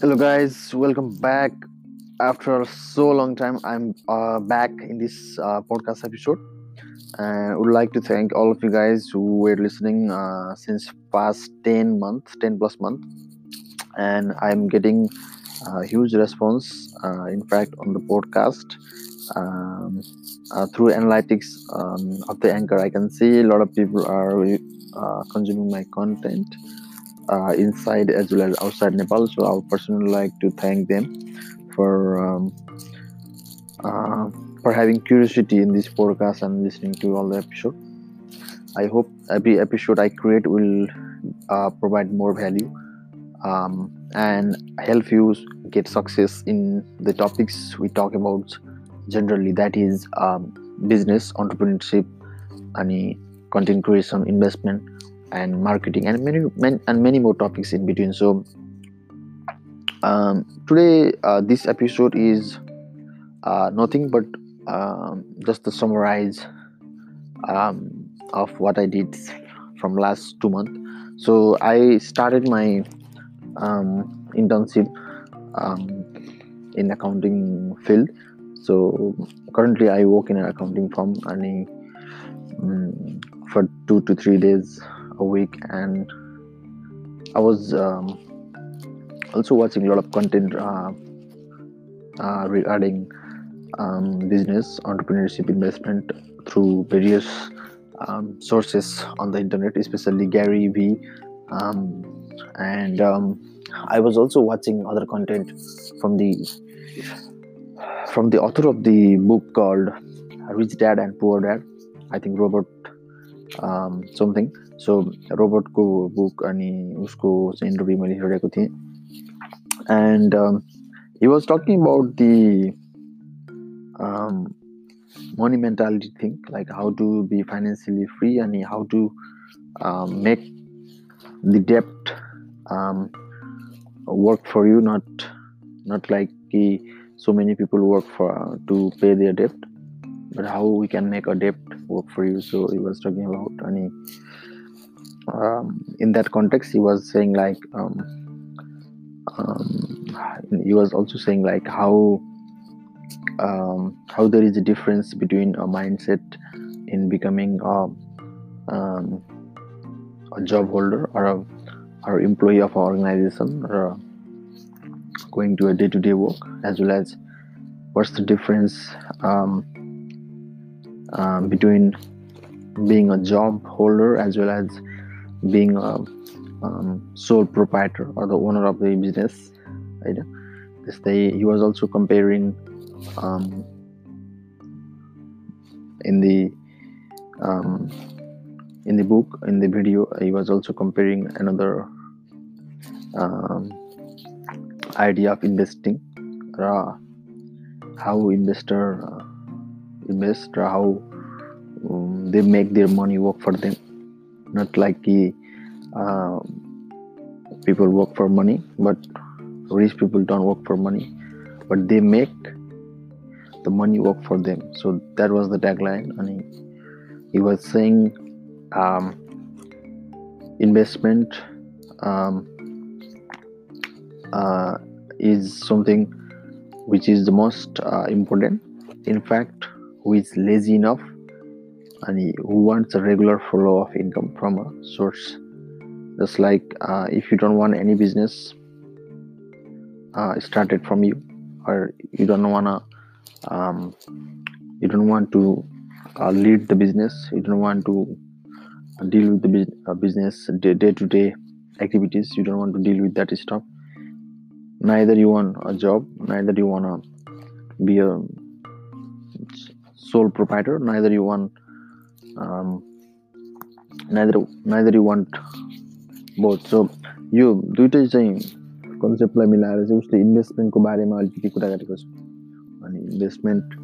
Hello, guys. Welcome back. After so long time, I'm uh, back in this uh, podcast episode, and I would like to thank all of you guys who were listening uh, since past ten months, ten plus month, and I'm getting a huge response. Uh, in fact, on the podcast, um, uh, through analytics um, of the anchor, I can see a lot of people are uh, consuming my content uh, inside as well as outside Nepal. So I would personally like to thank them for um, uh, for having curiosity in this podcast and listening to all the episode. I hope every episode I create will uh, provide more value um, and help you get success in the topics we talk about generally. That is um, business, entrepreneurship, any content creation, investment and marketing and many, many and many more topics in between. So um, today uh, this episode is uh, nothing but um, just to summarize um, of what i did from last two months. So i started my um, internship um, in accounting field. So currently i work in an accounting firm and um, for two to three days a week and i was um, also watching a lot of content uh, uh, regarding um, business entrepreneurship investment through various um, sources on the internet especially gary vee um, and um, i was also watching other content from the from the author of the book called rich dad and poor dad. I think robert um, something so रोबोटको book अनि उसको चाहिँ interview मैले हेरेको थिएँ and he was talking about the money mentality thing like how to be financially free and how to um, make the debt um, work for you not not like so many people work for to pay their debt but how we can make a debt work for you. So he was talking about any um, in that context he was saying like um, um, he was also saying like how um, how there is a difference between a mindset in becoming a, um, a job holder or a or employee of an organization or going to a day-to-day work as well as what's the difference um, uh, between being a job holder as well as being a um, sole proprietor or the owner of the business right? Day he was also comparing um, in the um, in the book in the video he was also comparing another um, idea of investing uh, how investor uh, invest how um, they make their money work for them. Not like uh, people work for money but rich people don't work for money. But they make the money work for them. So that was the tagline. And he, he was saying um, investment um, uh, is something which is the most uh, important. In fact who is lazy enough and who wants a regular flow of income from a source. Just like uh, if you don't want any business uh, started from you. Or you don't wanna um, you don't want to uh, lead the business. You don't want to deal with the uh, business day-to-day activities. You don't want to deal with that stuff. Neither you want a job. Neither you want to be a sole proprietor neither you want um, neither neither you want both. So यो दुइटै चाहिँ कन्सेप्टलाई मिलाएर चाहिँ उसले इन्भेस्टमेन्टको बारेमा अलिकति कुरा गरेको छ अनि इन्भेस्टमेन्ट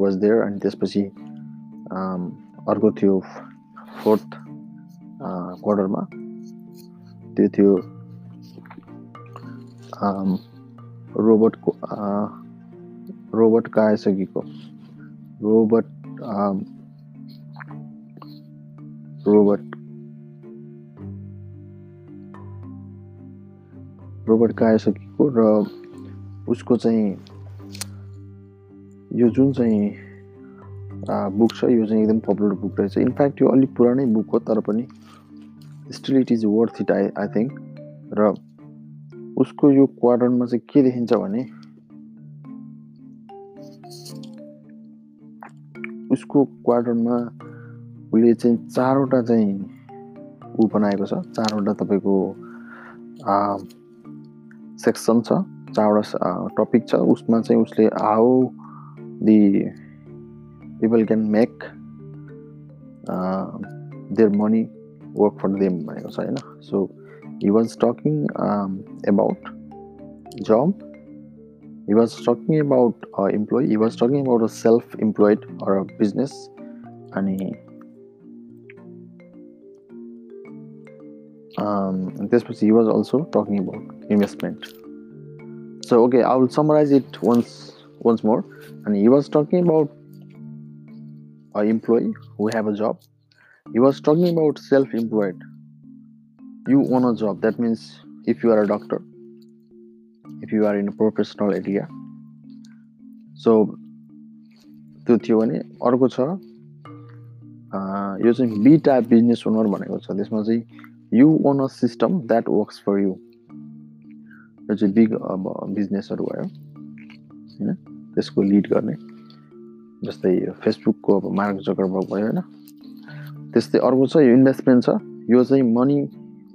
वाज देयर अनि त्यसपछि अर्को थियो फोर्थ क्वार्टरमा त्यो थियो रोबोटको रोबोट आइसकेको रोबोट Robert रोबर्ट आइसकेको र उसको चाहिँ यो जुन चाहिँ बुक छ यो चाहिँ एकदम पपुलर बुक रहेछ। इनफ्याक्ट यो अलिक पुरानै बुक हो तर पनि still it is worth it I I think र उसको यो क्वार्टरमा चाहिँ के देखिन्छ भने उसको क्वार्टरमा उसले चाहिँ चारवटा चाहिँ ऊ बनाएको छ। चारवटा तपाईँको सेक्सन छ चारवटा टपिक छ। उसमा चाहिँ उसले how the people can make their money work for them भनेको छ होइन? So he was talking about जब he was talking about uh, employee he was talking about a self-employed or a business and he um, this was he was also talking about investment. So okay i will summarize it once once more. And he was talking about a employee who have a job. He was talking about self-employed. You own a job. That means if you are a doctor you are in a professional area. So त्यो थियो भने अर्को छ यो चाहिँ B type business owner भनेको छ। त्यसमा चाहिँ you own a system that works for you यो चाहिँ बिग अब बिजनेसहरू भयो होइन? त्यसको लिड गर्ने। जस्तै फेसबुकको अब मार्क जकरबर्ग भयो होइन? त्यस्तै अर्को छ यो इन्भेस्टमेन्ट छ। यो चाहिँ मनी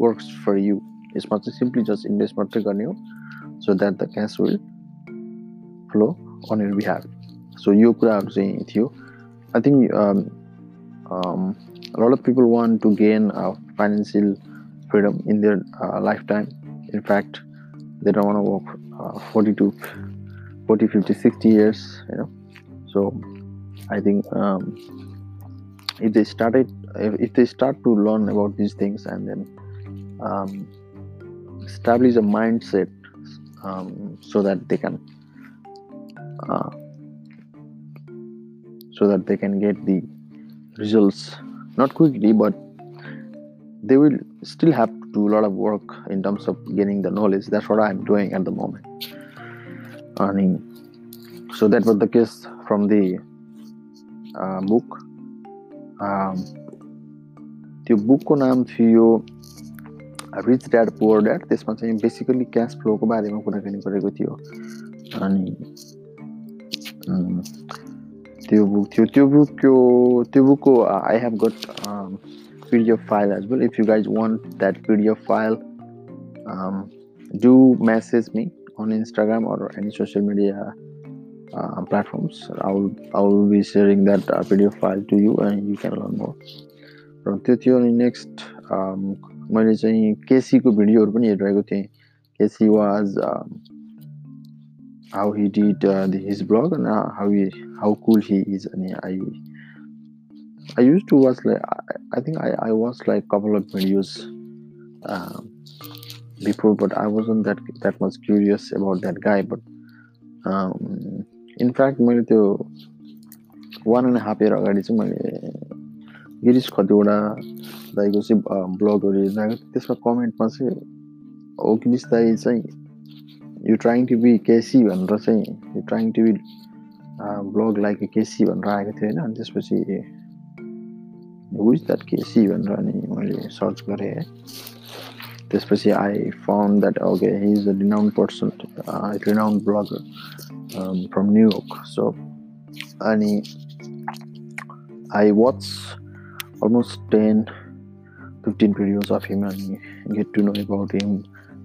वर्क्स फर यु यसमा चाहिँ सिम्पली जस्ट इन्भेस्ट मात्रै गर्ने हो। सो द्याट द क्यास विल फ्लो अन यर बिहार सो यो कुराहरू चाहिँ थियो I think lot of people one to gain financial freedom in their life time in fact they don't want to work uh, 40 to 40 50 60 years you know so i think um, if they started if, if, they start to learn about these things and then um, establish a mindset um, so that they can uh, so that they can get the results not quickly but they will still have to do a lot of work in terms of getting the knowledge that's what i'm doing at the moment I mean, so that was the case from the uh, book um, त्यो बुकको नाम थियो rich dad poor dad त्यसमा चाहिँ basically क्यास फ्लोको बारेमा कुराकानी गरेको थियो अनि त्यो बुक थियो त्यो बुकको त्यो बुकको I have gut PDF file as well. If you guys want that PDF file, um, do message me on Instagram or any social media uh, platforms. I will I will be sharing that uh, PDF file to you and you can learn more. र त्यो थियो अनि next मैले चाहिँ केसीको भिडियोहरू पनि हेरिरहेको थिएँ। Casey was how he did his vlog and how how cool he is अनि I I use to watch like I think I I watch like couple of videos before but I was on that that was curious about that guy but in fact मैले त्यो one and half year अगाडि चाहिँ मैले गिरिश कतिवटा दाईको चाहिँ ब्लगहरू हेर्दा त्यसमा कमेन्टमा चाहिँ गिरिस दाई चाहिँ you trying to be Casey भनेर चाहिँ you trying to be vlog like Casey भनेर आएको थियो होइन। अनि त्यसपछि विच द्याट केसी भनेर अनि मैले सर्च गरेँ। है त्यसपछि I found that okay he is a renowned person renowned blogger from New York so अनि I watch almost 10 15 videos of him and get to know about him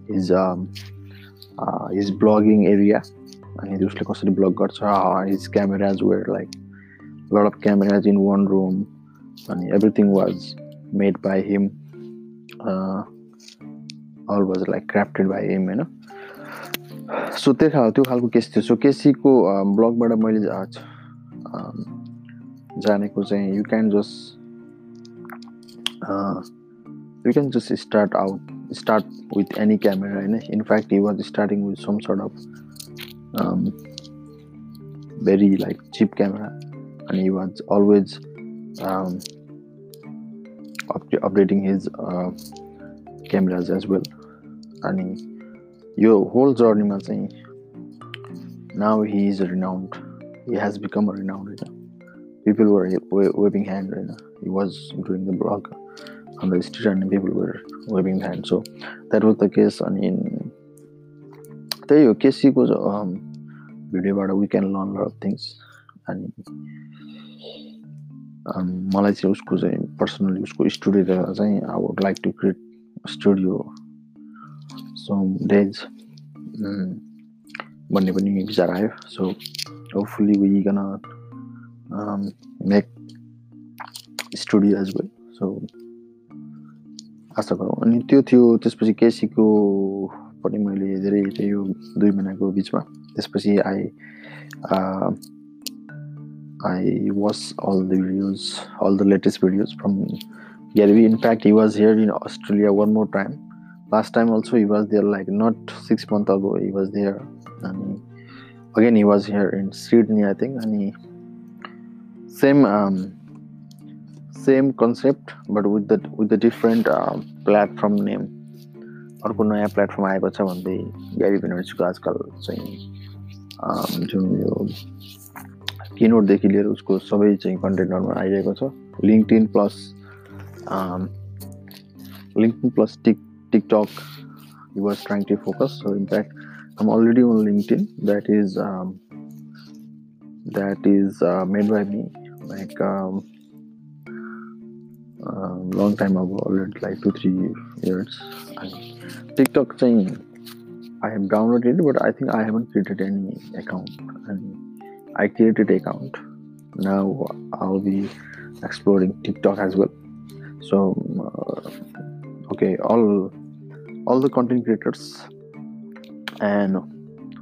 his um, uh, his blogging area. अनि उसले कसरी vlog गर्छ his cameras were like lot of cameras in one room अनि everything was made by him all was like crafted by him होइन so त्यो खाल त्यो खालको केस थियो. सो केसीको ब्लगबाट मैले जानेको चाहिँ you can just you can just start out start with any camera and in fact he was starting with some sort of um, very like cheap camera. And he was always um, up- updating his uh, cameras as well. And he, your whole journey was saying now he is renowned. He has become a renowned people were waving hand right now. He was doing the blog. On the street and people were waving hand so that was the case. त्यही हो केसीको भिडियोबाट we can learn lot of things अनि मलाई चाहिँ उसको चाहिँ personally उसको studio देखेर चाहिँ I would like to create studio some days भन्ने पनि विचार आयो। So hopefully we gonna make studio as well so आशा गरौँ। अनि त्यो थियो त्यसपछि केसीको पनि मैले धेरै यो दुई महिनाको बिचमा त्यसपछि I I watch all the videos all the latest videos from Gary Vee in fact he was here in Australia one more time last time also he was there like not six month ago he was there अनि again he was here in Sydney I think अनि same same um, same concept, but with the with the different uh, platform name. अर्को नयाँ platform आएको छ भन्दै ग्यारी भेनर्सको आजकल चाहिँ जुन यो किनोटदेखि लिएर उसको सबै चाहिँ कन्टेन्टहरूमा आइरहेको छ LinkedIn plus LinkedIn plus tick TikTok you was trying to focus so in fact I'm already on LinkedIn that is that is made by me like uh, long time ago, already like two three years. TikTok thing, I have downloaded, but I think I haven't created any account. And I created account. Now I'll be exploring TikTok as well. So uh, okay, all all the content creators and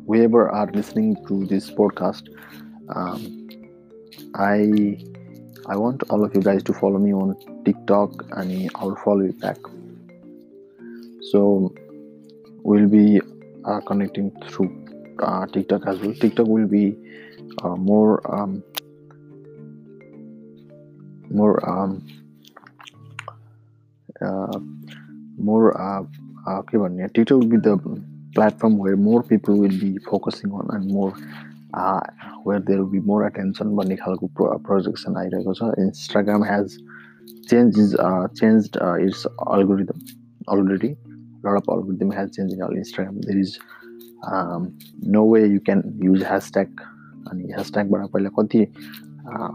whoever are listening to this podcast, um, I I want all of you guys to follow me on TikTok and I'll follow you back. So we'll be uh, connecting through uh, TikTok as well. TikTok will be uh, more um, more um, uh, more uh, uh, Twitter will be the platform where more people will be focusing on and more where there be more attention भन्ने खालको pro projection आइरहेको छ। Instagram has change is change its algorithm already lot of algorithm has change in all Instagram there is no way you can use hashtag अनि ह्यासट्यागबाट पहिला कति uh,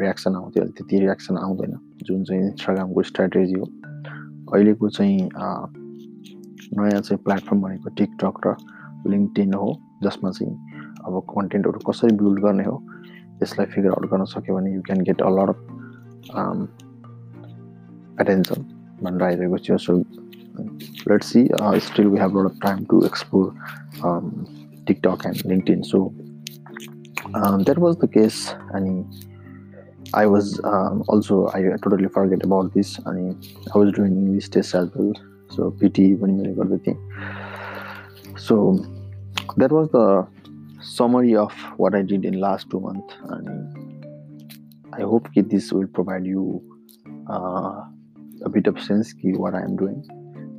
reaction आउँथ्यो अहिले त्यति रियाक्सन आउँदैन। जुन चाहिँ इन्स्टाग्रामको स्ट्राटेजी हो। अहिलेको चाहिँ uh, नयाँ चाहिँ प्लेटफर्म भनेको टिकटक र लिङ्कटिन हो जसमा चाहिँ अब कन्टेन्टहरू कसरी बिल्ड गर्ने हो यसलाई फिगर आउट गर्न सक्यो भने you can get a lot of attention भनेर आइरहेको थियो so let see still we have lot of time to explore TikTok and LinkedIn so um, that was the case. And i was um, also i totally forget about this. And i was doing english test as well. So pt so that was the summary of what i did in last two months and i hope this will provide you uh, a bit of sense what i am doing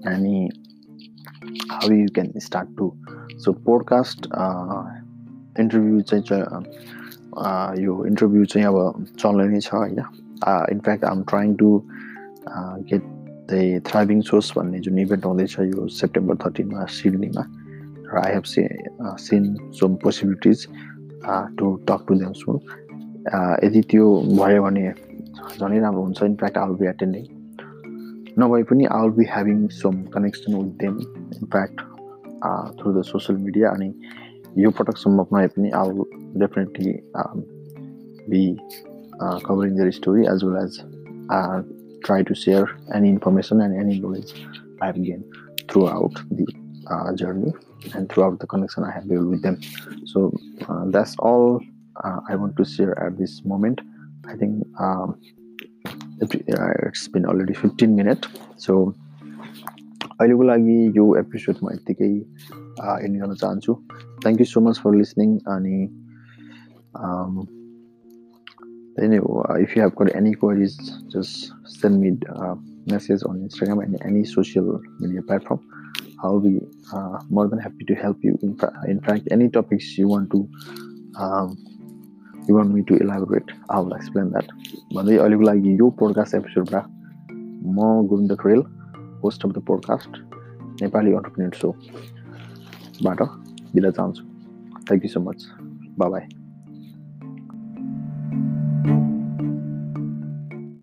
and how you can start to so podcast uh, interview चाहिँ यो interview चाहिँ अब चल्ने नै छ होइन in fact I'm trying to get the thriving source भन्ने जुन इभेन्ट आउँदैछ यो सेप्टेम्बर थर्टिनमा सिडनीमा I have seen, seen some possibilities to talk to them soon. यदि त्यो भयो भने झनै राम्रो हुन्छ। इनफ्याक्ट आल बी एटेन्डिङ नभए पनि I'll be having some connection with them in fact through the social media अनि यो पटक सम्भव नभए पनि I'll definitely be covering the story as well as try to share any information and any knowledge I have gain throughout the journey and throughout the connection I have built with them. So uh, that's all uh, I want to share at this moment. I think um, it's been already 15 minutes. So अहिलेको लागि यो एपिसोडमा यत्तिकै end गर्न चाहन्छु thank you so much for listening अनि त्यही नै हो if you have got any queries just send mid message on Instagram and any social media platform I'll be uh, more than happy to help you. In, fa- in fact, any topics you want to um, you want me to elaborate, I explain that. भन्दै अहिलेको लागि यो podcast एपिसोडमा म Govinda Kharel host of the podcast Nepali entrepreneur सोबाट बिदा चाहन्छु thank you so much bye